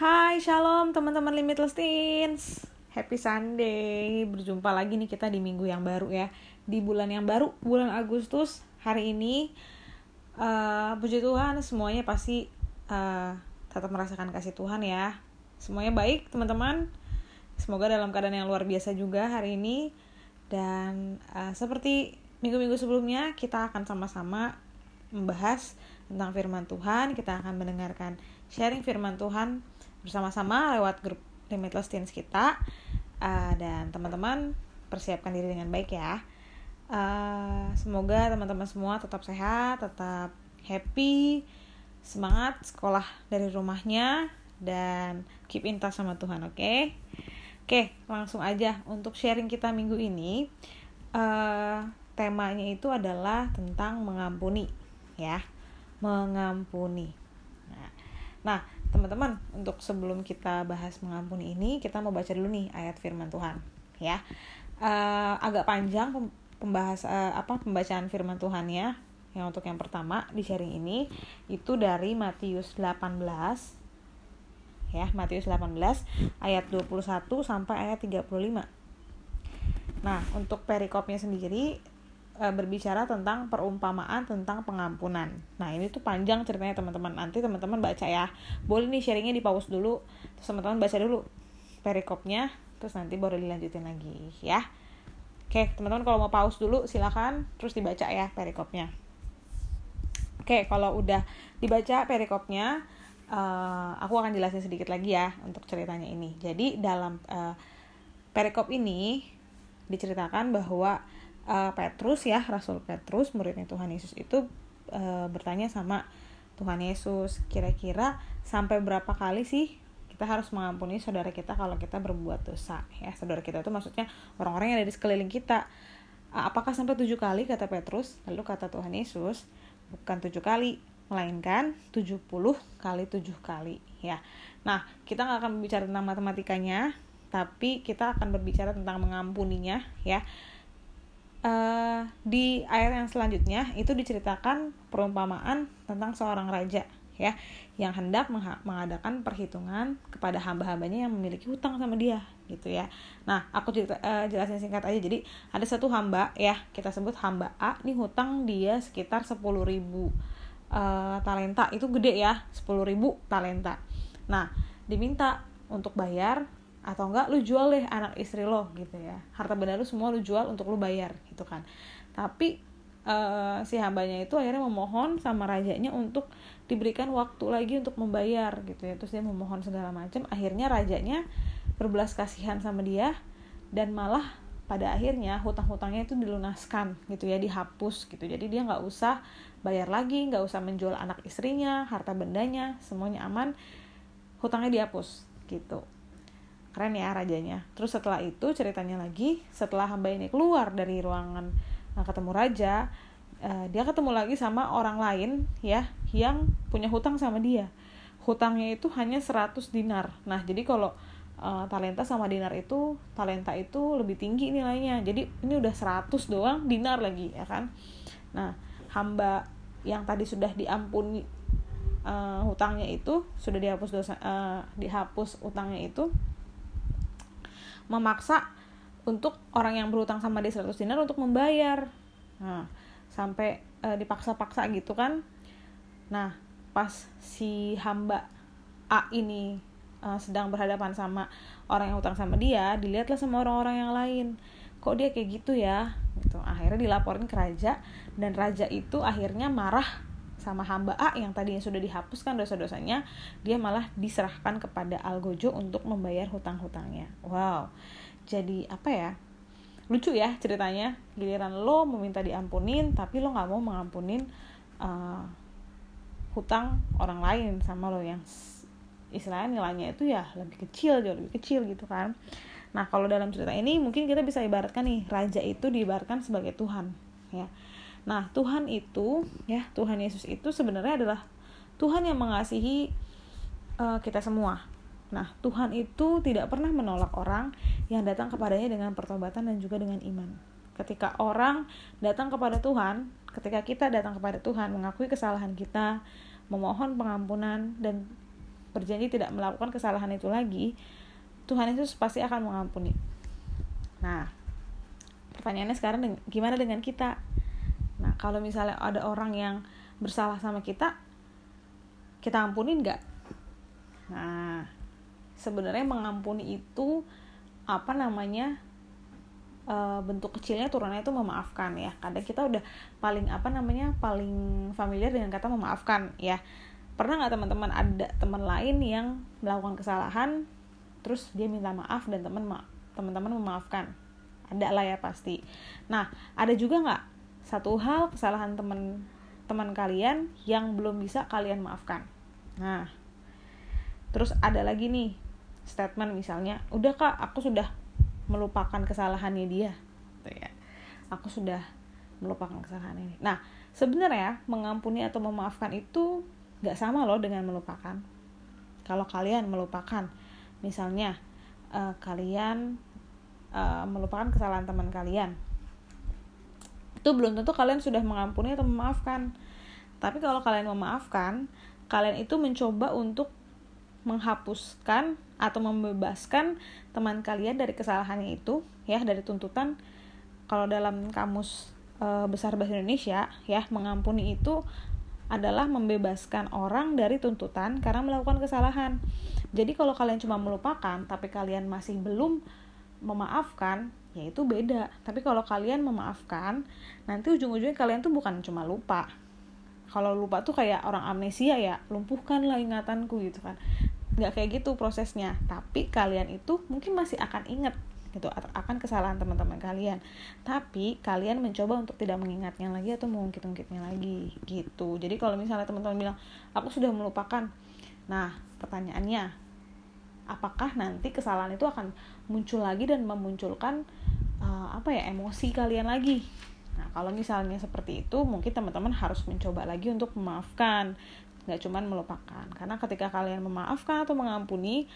Hai, shalom teman-teman Limitless Teens. Happy Sunday. Berjumpa lagi nih kita di minggu yang baru ya. Di bulan yang baru, bulan Agustus. Hari ini uh, puji Tuhan semuanya pasti uh, tetap merasakan kasih Tuhan ya. Semuanya baik, teman-teman. Semoga dalam keadaan yang luar biasa juga hari ini. Dan uh, seperti minggu-minggu sebelumnya, kita akan sama-sama membahas tentang firman Tuhan. Kita akan mendengarkan sharing firman Tuhan bersama-sama lewat grup Limitless Teens kita. Uh, dan teman-teman persiapkan diri dengan baik ya. Uh, semoga teman-teman semua tetap sehat, tetap happy, semangat sekolah dari rumahnya, dan keep in touch sama Tuhan, oke? Okay? Oke, langsung aja untuk sharing kita minggu ini. Uh, temanya itu adalah tentang mengampuni, ya, mengampuni. Nah, nah teman-teman, untuk sebelum kita bahas mengampuni ini, kita mau baca dulu nih ayat Firman Tuhan, ya. Uh, agak panjang pembahas uh, apa pembacaan Firman Tuhan ya. Yang untuk yang pertama di sharing ini itu dari Matius 18 ya Matius 18 ayat 21 sampai ayat 35 nah untuk perikopnya sendiri e, berbicara tentang perumpamaan tentang pengampunan. Nah ini tuh panjang ceritanya teman-teman. Nanti teman-teman baca ya. Boleh nih sharingnya di pause dulu. Terus teman-teman baca dulu perikopnya. Terus nanti baru dilanjutin lagi ya. Oke teman-teman kalau mau pause dulu silakan. Terus dibaca ya perikopnya. Oke kalau udah dibaca perikopnya uh, aku akan jelasin sedikit lagi ya untuk ceritanya ini. Jadi dalam uh, perikop ini diceritakan bahwa uh, Petrus ya Rasul Petrus muridnya Tuhan Yesus itu uh, bertanya sama Tuhan Yesus kira-kira sampai berapa kali sih kita harus mengampuni saudara kita kalau kita berbuat dosa? Ya saudara kita itu maksudnya orang-orang yang ada di sekeliling kita. Apakah sampai tujuh kali? kata Petrus. Lalu kata Tuhan Yesus bukan tujuh kali melainkan 70 kali 7 kali. Ya. Nah, kita nggak akan berbicara tentang matematikanya, tapi kita akan berbicara tentang mengampuninya ya. Uh, di ayat yang selanjutnya itu diceritakan perumpamaan tentang seorang raja ya yang hendak mengadakan perhitungan kepada hamba-hambanya yang memiliki hutang sama dia gitu ya. Nah, aku cerita, uh, jelasin singkat aja. Jadi ada satu hamba ya, kita sebut hamba A, nih hutang dia sekitar 10.000 ribu uh, talenta itu gede ya 10.000 talenta nah diminta untuk bayar atau enggak lu jual deh anak istri lo gitu ya. Harta benda lu semua lu jual untuk lu bayar gitu kan. Tapi uh, si hambanya itu akhirnya memohon sama rajanya untuk diberikan waktu lagi untuk membayar gitu ya. Terus dia memohon segala macam. Akhirnya rajanya berbelas kasihan sama dia dan malah pada akhirnya hutang-hutangnya itu dilunaskan gitu ya dihapus gitu. Jadi dia nggak usah bayar lagi nggak usah menjual anak istrinya harta bendanya semuanya aman hutangnya dihapus gitu keren ya rajanya. Terus setelah itu ceritanya lagi setelah hamba ini keluar dari ruangan nah, ketemu raja uh, dia ketemu lagi sama orang lain ya yang punya hutang sama dia. Hutangnya itu hanya 100 dinar. Nah jadi kalau uh, talenta sama dinar itu talenta itu lebih tinggi nilainya. Jadi ini udah 100 doang dinar lagi ya kan? Nah hamba yang tadi sudah diampuni uh, hutangnya itu sudah dihapus dosa uh, dihapus utangnya itu memaksa untuk orang yang berhutang sama dia 100 dinar untuk membayar. Nah sampai uh, dipaksa-paksa gitu kan. Nah pas si hamba A ini uh, sedang berhadapan sama orang yang utang sama dia dilihatlah sama orang-orang yang lain. Kok dia kayak gitu ya? Gitu. Akhirnya dilaporin ke raja dan raja itu akhirnya marah sama hamba A yang tadinya sudah dihapuskan dosa-dosanya dia malah diserahkan kepada Algojo untuk membayar hutang-hutangnya. Wow. Jadi apa ya? Lucu ya ceritanya. Giliran lo meminta diampunin tapi lo nggak mau mengampunin uh, hutang orang lain sama lo yang istilahnya nilainya itu ya lebih kecil jauh lebih kecil gitu kan. Nah kalau dalam cerita ini mungkin kita bisa ibaratkan nih raja itu diibaratkan sebagai Tuhan ya nah Tuhan itu ya Tuhan Yesus itu sebenarnya adalah Tuhan yang mengasihi uh, kita semua. Nah Tuhan itu tidak pernah menolak orang yang datang kepadanya dengan pertobatan dan juga dengan iman. Ketika orang datang kepada Tuhan ketika kita datang kepada Tuhan mengakui kesalahan kita memohon pengampunan dan berjanji tidak melakukan kesalahan itu lagi Tuhan Yesus pasti akan mengampuni. Nah pertanyaannya sekarang gimana dengan kita nah kalau misalnya ada orang yang bersalah sama kita kita ampunin nggak? Nah sebenarnya mengampuni itu apa namanya e, bentuk kecilnya turunnya itu memaafkan ya. Kadang kita udah paling apa namanya paling familiar dengan kata memaafkan ya. Pernah nggak teman-teman ada teman lain yang melakukan kesalahan terus dia minta maaf dan teman ma teman-teman memaafkan? Ada lah ya pasti. Nah ada juga nggak satu hal kesalahan teman teman kalian yang belum bisa kalian maafkan. Nah terus ada lagi nih statement misalnya udah kak aku sudah melupakan kesalahannya dia. Gitu ya aku sudah melupakan kesalahan ini. Nah sebenarnya mengampuni atau memaafkan itu nggak sama loh dengan melupakan. Kalau kalian melupakan misalnya uh, kalian uh, melupakan kesalahan teman kalian itu belum tentu kalian sudah mengampuni atau memaafkan tapi kalau kalian memaafkan kalian itu mencoba untuk menghapuskan atau membebaskan teman kalian dari kesalahannya itu ya dari tuntutan kalau dalam kamus e, besar bahasa Indonesia ya mengampuni itu adalah membebaskan orang dari tuntutan karena melakukan kesalahan. Jadi kalau kalian cuma melupakan tapi kalian masih belum memaafkan, ya itu beda. Tapi kalau kalian memaafkan, nanti ujung-ujungnya kalian tuh bukan cuma lupa. Kalau lupa tuh kayak orang amnesia ya, lumpuhkanlah ingatanku gitu kan. Nggak kayak gitu prosesnya. Tapi kalian itu mungkin masih akan inget gitu akan kesalahan teman-teman kalian. Tapi kalian mencoba untuk tidak mengingatnya lagi atau mengungkit-ungkitnya lagi gitu. Jadi kalau misalnya teman-teman bilang aku sudah melupakan. Nah pertanyaannya apakah nanti kesalahan itu akan muncul lagi dan memunculkan uh, apa ya emosi kalian lagi? Nah kalau misalnya seperti itu mungkin teman-teman harus mencoba lagi untuk memaafkan. Nggak cuman melupakan. Karena ketika kalian memaafkan atau mengampuni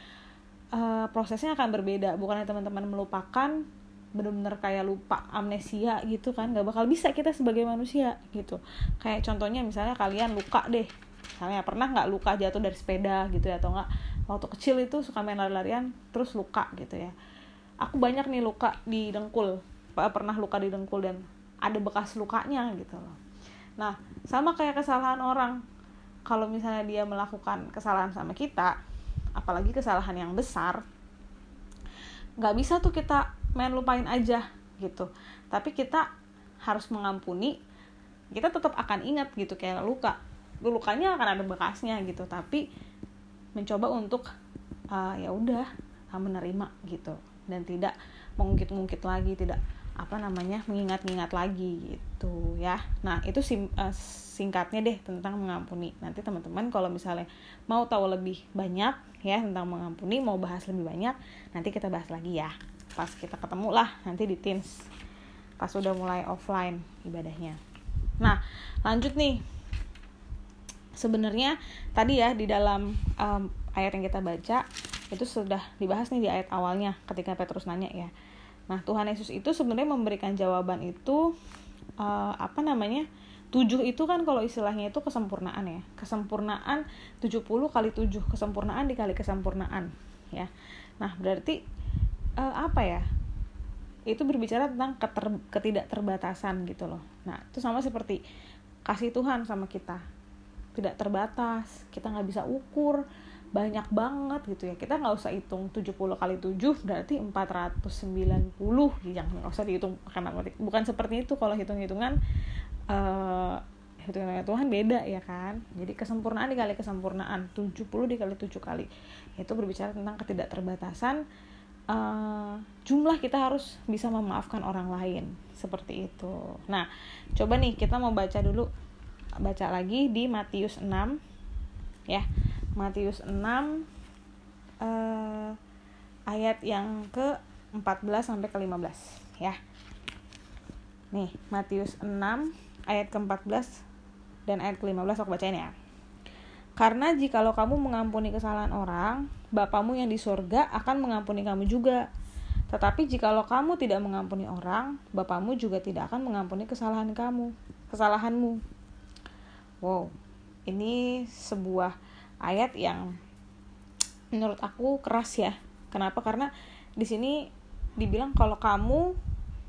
uh, prosesnya akan berbeda. Bukannya teman-teman melupakan benar-benar kayak lupa amnesia gitu kan. Nggak bakal bisa kita sebagai manusia gitu. Kayak contohnya misalnya kalian luka deh. Misalnya pernah nggak luka jatuh dari sepeda gitu ya atau nggak waktu kecil itu suka main lari-larian terus luka gitu ya. Aku banyak nih luka di dengkul. Pernah luka di dengkul dan ada bekas lukanya gitu loh. Nah sama kayak kesalahan orang. Kalau misalnya dia melakukan kesalahan sama kita apalagi kesalahan yang besar nggak bisa tuh kita main lupain aja gitu. Tapi kita harus mengampuni kita tetap akan ingat gitu kayak luka. Lukanya akan ada bekasnya gitu tapi mencoba untuk uh, ya udah menerima gitu. Dan tidak mengungkit-ungkit lagi tidak apa namanya mengingat-ingat lagi gitu ya. Nah itu sim, uh, singkatnya deh tentang mengampuni. Nanti teman-teman kalau misalnya mau tahu lebih banyak ya tentang mengampuni mau bahas lebih banyak nanti kita bahas lagi ya. Pas kita ketemu lah nanti di teens pas udah mulai offline ibadahnya. Nah lanjut nih sebenarnya tadi ya di dalam um, ayat yang kita baca itu sudah dibahas nih di ayat awalnya ketika Petrus nanya ya Nah, Tuhan Yesus itu sebenarnya memberikan jawaban itu uh, apa namanya? tujuh itu kan kalau istilahnya itu kesempurnaan ya. Kesempurnaan 70 kali 7, kesempurnaan dikali kesempurnaan ya. Nah, berarti uh, apa ya? Itu berbicara tentang keter, ketidakterbatasan gitu loh. Nah, itu sama seperti kasih Tuhan sama kita. Tidak terbatas, kita nggak bisa ukur, banyak banget gitu ya. Kita nggak usah hitung 70 kali 7 berarti 490 yang nggak usah dihitung karena bukan seperti itu kalau hitung-hitungan uh, hitungan Tuhan beda ya kan? Jadi kesempurnaan dikali kesempurnaan 70 dikali 7 kali itu berbicara tentang ketidakterbatasan uh, jumlah kita harus bisa memaafkan orang lain seperti itu. Nah coba nih kita mau baca dulu baca lagi di Matius 6 ya Matius 6 eh, ayat yang ke 14 sampai ke 15 ya. Nih, Matius 6 ayat ke-14 dan ayat ke-15 aku bacain ya. Karena jikalau kamu mengampuni kesalahan orang, Bapamu yang di surga akan mengampuni kamu juga. Tetapi jikalau kamu tidak mengampuni orang, Bapamu juga tidak akan mengampuni kesalahan kamu, kesalahanmu. Wow, ini sebuah ayat yang menurut aku keras ya kenapa karena di sini dibilang kalau kamu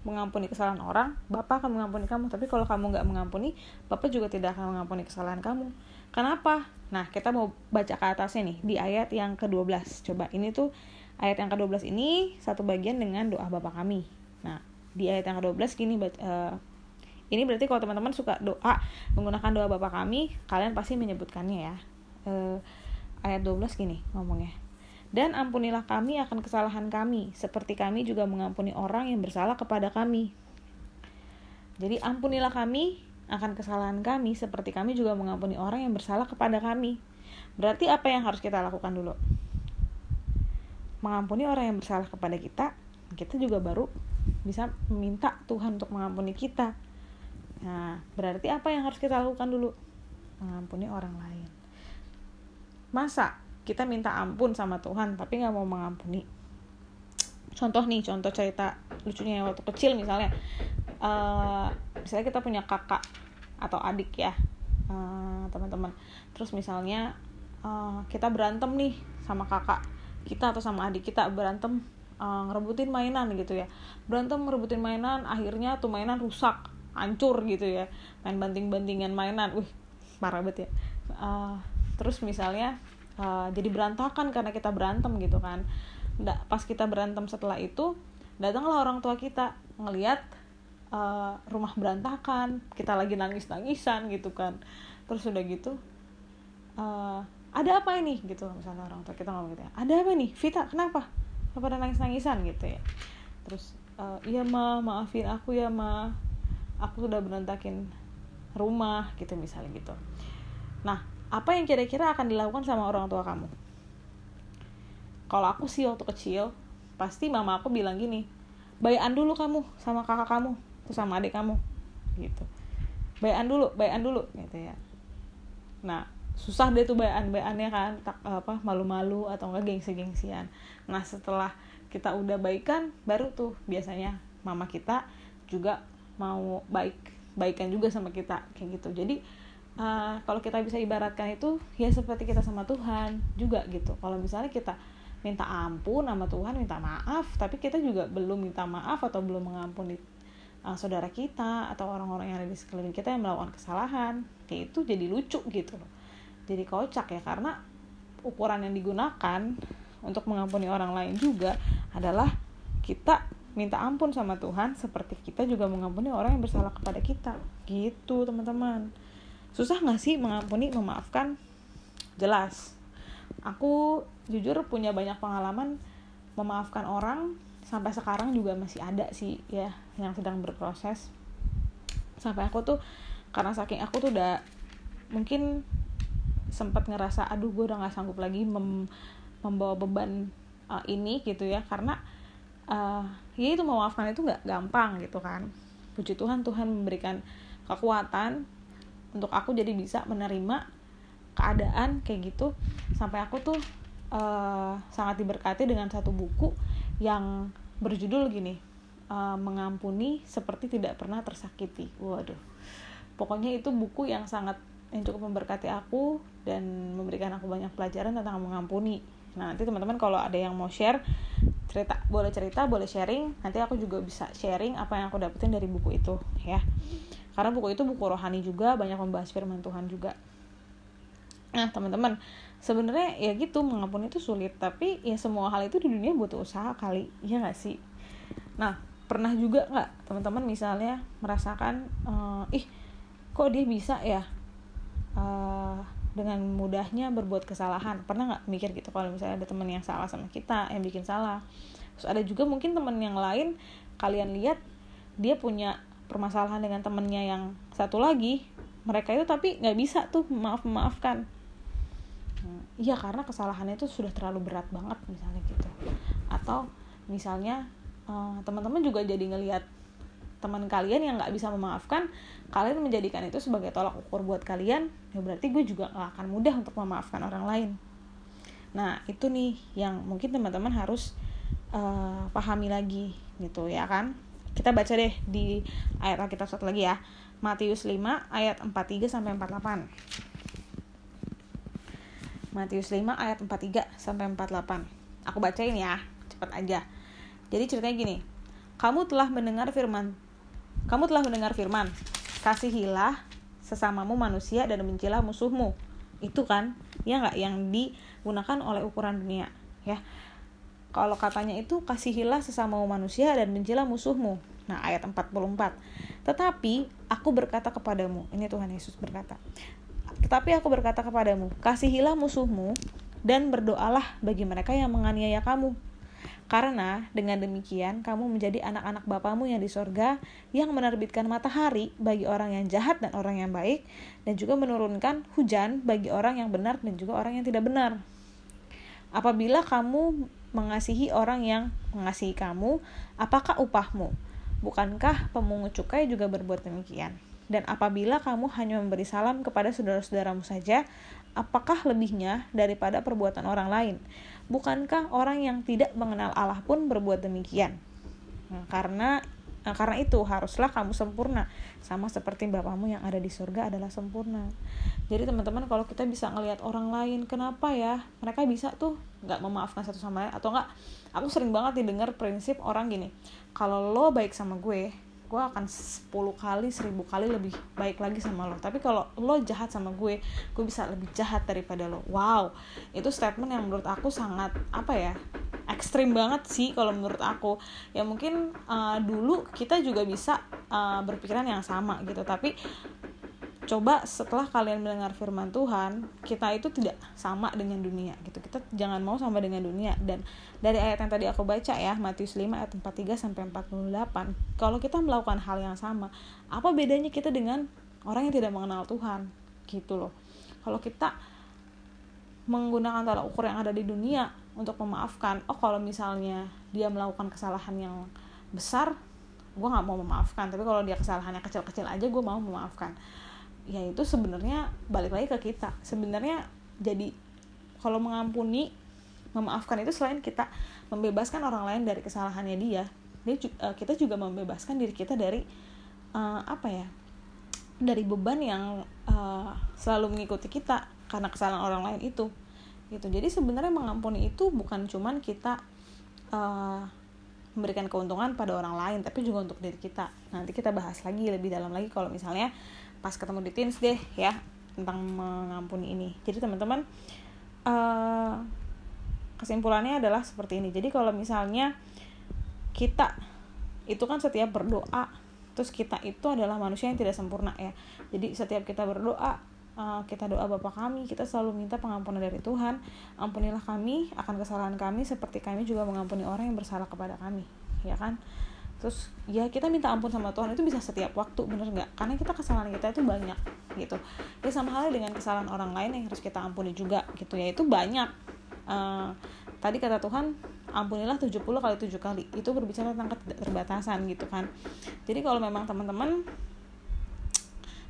mengampuni kesalahan orang, Bapak akan mengampuni kamu. Tapi kalau kamu nggak mengampuni, Bapak juga tidak akan mengampuni kesalahan kamu. Kenapa? Nah, kita mau baca ke atasnya nih, di ayat yang ke-12. Coba, ini tuh ayat yang ke-12 ini satu bagian dengan doa Bapak kami. Nah, di ayat yang ke-12 gini, uh, ini berarti kalau teman-teman suka doa menggunakan doa Bapak kami, kalian pasti menyebutkannya ya. Uh, ayat 12 gini ngomongnya dan ampunilah kami akan kesalahan kami, seperti kami juga mengampuni orang yang bersalah kepada kami. Jadi ampunilah kami akan kesalahan kami, seperti kami juga mengampuni orang yang bersalah kepada kami. Berarti apa yang harus kita lakukan dulu? Mengampuni orang yang bersalah kepada kita, kita juga baru bisa meminta Tuhan untuk mengampuni kita. Nah, berarti apa yang harus kita lakukan dulu? Mengampuni orang lain. Masa kita minta ampun sama Tuhan tapi nggak mau mengampuni? Contoh nih contoh cerita lucunya waktu kecil misalnya. Uh, misalnya kita punya kakak atau adik ya uh, teman-teman. Terus misalnya uh, kita berantem nih sama kakak kita atau sama adik kita berantem uh, ngerebutin mainan gitu ya. Berantem ngerebutin mainan akhirnya tuh mainan rusak hancur gitu ya. Main banting-bantingan mainan. Wih parah banget ya. Uh, terus misalnya uh, jadi berantakan karena kita berantem gitu kan. Nggak, pas kita berantem setelah itu datanglah orang tua kita ngelihat uh, rumah berantakan kita lagi nangis nangisan gitu kan. Terus udah gitu uh, ada apa ini? Gitu misalnya orang tua kita ngomong gitu ya. Ada apa nih? Vita kenapa? Pada nangis nangisan gitu ya. Terus uh, iya ma maafin aku ya ma aku sudah berantakin rumah gitu misalnya gitu. Nah apa yang kira-kira akan dilakukan sama orang tua kamu? Kalau aku sih waktu kecil pasti mama aku bilang gini bayan dulu kamu sama kakak kamu terus sama adik kamu gitu. Bayan dulu bayan dulu gitu ya. Nah susah deh tuh bayan bayannya kan tak apa malu-malu atau enggak gengsi-gengsian. Nah setelah kita udah baikan baru tuh biasanya mama kita juga mau baik baikan juga sama kita kayak gitu. Jadi uh, kalau kita bisa ibaratkan itu ya seperti kita sama Tuhan juga gitu. Kalau misalnya kita minta ampun sama Tuhan minta maaf tapi kita juga belum minta maaf atau belum mengampuni uh, saudara kita atau orang-orang yang ada di sekeliling kita yang melakukan kesalahan kayak itu jadi lucu gitu loh. Jadi kocak ya karena ukuran yang digunakan untuk mengampuni orang lain juga adalah kita minta ampun sama Tuhan seperti kita juga mengampuni orang yang bersalah kepada kita. Gitu teman-teman. Susah gak sih mengampuni memaafkan? Jelas. Aku jujur punya banyak pengalaman memaafkan orang sampai sekarang juga masih ada sih ya yang sedang berproses. Sampai aku tuh karena saking aku tuh udah mungkin sempat ngerasa aduh gue udah nggak sanggup lagi mem membawa beban uh, ini gitu ya. Karena uh, ya itu memaafkan itu nggak gampang gitu kan. Puji Tuhan Tuhan memberikan kekuatan untuk aku jadi bisa menerima keadaan kayak gitu. Sampai aku tuh uh, sangat diberkati dengan satu buku yang berjudul gini uh, mengampuni seperti tidak pernah tersakiti. Waduh. Pokoknya itu buku yang sangat yang cukup memberkati aku dan memberikan aku banyak pelajaran tentang mengampuni nah nanti teman-teman kalau ada yang mau share cerita boleh cerita boleh sharing nanti aku juga bisa sharing apa yang aku dapetin dari buku itu ya. Karena buku itu buku rohani juga banyak membahas firman Tuhan juga. Nah teman-teman sebenarnya ya gitu mengampuni itu sulit tapi ya semua hal itu di dunia butuh usaha kali ya gak sih? Nah pernah juga nggak teman-teman misalnya merasakan uh, ih kok dia bisa ya uh, dengan mudahnya berbuat kesalahan. Pernah nggak mikir gitu kalau misalnya ada teman yang salah sama kita yang bikin salah? Terus ada juga mungkin teman yang lain kalian lihat dia punya permasalahan dengan temennya yang satu lagi mereka itu tapi nggak bisa tuh maaf memaafkan. Hmm, iya karena kesalahannya itu sudah terlalu berat banget misalnya gitu. Atau misalnya uh, teman-teman juga jadi ngelihat teman kalian yang nggak bisa memaafkan kalian menjadikan itu sebagai tolak ukur buat kalian ya berarti gue juga gak akan mudah untuk memaafkan orang lain nah itu nih yang mungkin teman-teman harus uh, pahami lagi gitu ya kan kita baca deh di ayat Alkitab satu lagi ya. Matius 5 ayat 43 sampai 48. Matius 5 ayat 43 sampai 48. Aku bacain ya, cepat aja. Jadi ceritanya gini. Kamu telah mendengar firman. Kamu telah mendengar firman. Kasihilah sesamamu manusia dan bencilah musuhmu. Itu kan, ya nggak yang digunakan oleh ukuran dunia, ya. Kalau katanya itu kasihilah sesamamu manusia dan bencilah musuhmu. Nah, ayat 44. Tetapi aku berkata kepadamu, ini Tuhan Yesus berkata. Tetapi aku berkata kepadamu, kasihilah musuhmu dan berdoalah bagi mereka yang menganiaya kamu. Karena dengan demikian kamu menjadi anak-anak Bapamu yang di sorga yang menerbitkan matahari bagi orang yang jahat dan orang yang baik dan juga menurunkan hujan bagi orang yang benar dan juga orang yang tidak benar. Apabila kamu mengasihi orang yang mengasihi kamu, apakah upahmu? Bukankah pemungut cukai juga berbuat demikian? Dan apabila kamu hanya memberi salam kepada saudara-saudaramu saja, apakah lebihnya daripada perbuatan orang lain? Bukankah orang yang tidak mengenal Allah pun berbuat demikian? Nah, karena nah, karena itu haruslah kamu sempurna sama seperti Bapamu yang ada di surga adalah sempurna. Jadi teman-teman kalau kita bisa ngelihat orang lain, kenapa ya mereka bisa tuh nggak memaafkan satu sama lain atau nggak? Aku sering banget didengar prinsip orang gini, kalau lo baik sama gue, gue akan 10 kali 1000 kali lebih baik lagi sama lo. Tapi kalau lo jahat sama gue gue bisa lebih jahat daripada lo. Wow itu statement yang menurut aku sangat apa ya ekstrim banget sih kalau menurut aku. Ya mungkin uh, dulu kita juga bisa uh, berpikiran yang sama gitu. Tapi coba setelah kalian mendengar firman Tuhan kita itu tidak sama dengan dunia gitu. Kita jangan mau sama dengan dunia. Dan dari ayat yang tadi aku baca ya Matius 5 ayat 43 sampai 48 kalau kita melakukan hal yang sama apa bedanya kita dengan orang yang tidak mengenal Tuhan? Gitu loh. Kalau kita menggunakan tolak ukur yang ada di dunia untuk memaafkan oh kalau misalnya dia melakukan kesalahan yang besar gue nggak mau memaafkan. Tapi kalau dia kesalahannya kecil-kecil aja gue mau memaafkan ya itu sebenarnya balik lagi ke kita. Sebenarnya jadi kalau mengampuni memaafkan itu selain kita membebaskan orang lain dari kesalahannya dia dia uh, kita juga membebaskan diri kita dari uh, apa ya dari beban yang uh, selalu mengikuti kita karena kesalahan orang lain itu. Gitu. Jadi sebenarnya mengampuni itu bukan cuman kita uh, memberikan keuntungan pada orang lain tapi juga untuk diri kita. Nanti kita bahas lagi lebih dalam lagi kalau misalnya pas ketemu di teens deh ya tentang mengampuni ini. Jadi teman-teman uh, kesimpulannya adalah seperti ini. Jadi kalau misalnya kita itu kan setiap berdoa terus kita itu adalah manusia yang tidak sempurna ya. Jadi setiap kita berdoa kita doa Bapa kami kita selalu minta pengampunan dari Tuhan. Ampunilah kami akan kesalahan kami seperti kami juga mengampuni orang yang bersalah kepada kami ya kan? Terus ya kita minta ampun sama Tuhan itu bisa setiap waktu bener nggak? Karena kita kesalahan kita itu banyak gitu. Ya sama halnya dengan kesalahan orang lain yang harus kita ampuni juga gitu ya. Itu banyak. Uh, tadi kata Tuhan ampunilah 70 kali 7 kali. Itu berbicara tentang keterbatasan gitu kan? Jadi kalau memang teman-teman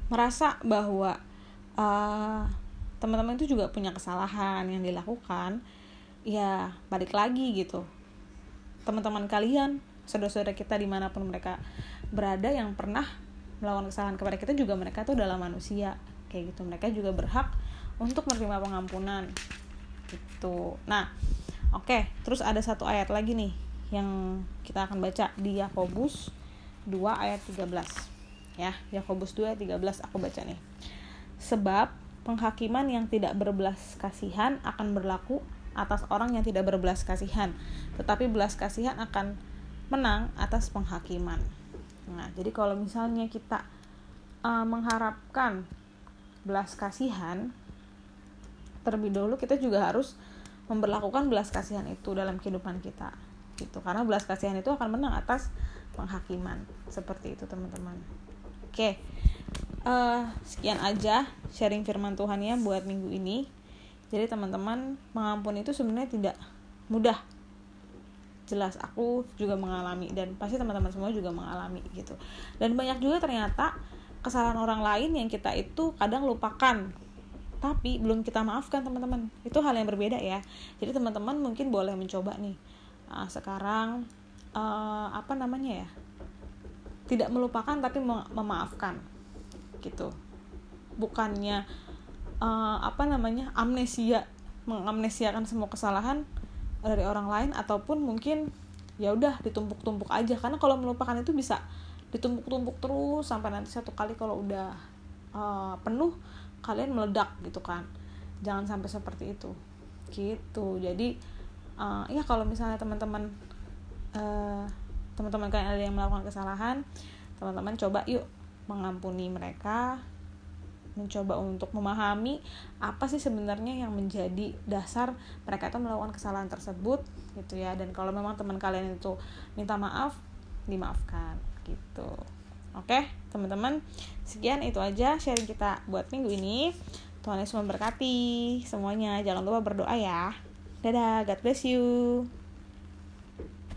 merasa bahwa uh, teman-teman itu juga punya kesalahan yang dilakukan. Ya balik lagi gitu. Teman-teman kalian saudara-saudara kita di mana pun mereka berada yang pernah melakukan kesalahan kepada kita juga mereka tuh adalah manusia. Kayak gitu. Mereka juga berhak untuk menerima pengampunan. Gitu. Nah oke. Okay. terus ada satu ayat lagi nih yang kita akan baca di Yakobus 2 ayat 13 ya Yakobus 2 ayat 13 aku baca nih sebab penghakiman yang tidak berbelas kasihan akan berlaku atas orang yang tidak berbelas kasihan tetapi belas kasihan akan menang atas penghakiman. Nah, jadi kalau misalnya kita uh, mengharapkan belas kasihan, terlebih dahulu kita juga harus memperlakukan belas kasihan itu dalam kehidupan kita. Gitu. Karena belas kasihan itu akan menang atas penghakiman. Seperti itu, teman-teman. Oke. Uh, sekian aja sharing firman Tuhan ya buat minggu ini. Jadi teman-teman mengampuni itu sebenarnya tidak mudah. Jelas aku juga mengalami dan pasti teman-teman semua juga mengalami gitu. Dan banyak juga ternyata kesalahan orang lain yang kita itu kadang lupakan. Tapi belum kita maafkan teman-teman. Itu hal yang berbeda ya. Jadi teman-teman mungkin boleh mencoba nih. Nah, sekarang uh, apa namanya ya? Tidak melupakan tapi memaafkan gitu. Bukannya uh, apa namanya amnesia mengamnesiakan semua kesalahan dari orang lain ataupun mungkin ya udah ditumpuk-tumpuk aja. Karena kalau melupakan itu bisa ditumpuk-tumpuk terus sampai nanti satu kali kalau udah uh, penuh kalian meledak gitu kan. Jangan sampai seperti itu. Gitu. Jadi uh, ya kalau misalnya teman-teman uh, teman-teman kalian ada yang melakukan kesalahan teman-teman coba yuk mengampuni mereka mencoba untuk memahami apa sih sebenarnya yang menjadi dasar mereka itu melakukan kesalahan tersebut gitu ya. Dan kalau memang teman kalian itu minta maaf dimaafkan gitu. Oke teman-teman sekian itu aja sharing kita buat minggu ini. Tuhan Yesus memberkati semuanya. Jangan lupa berdoa ya. Dadah God bless you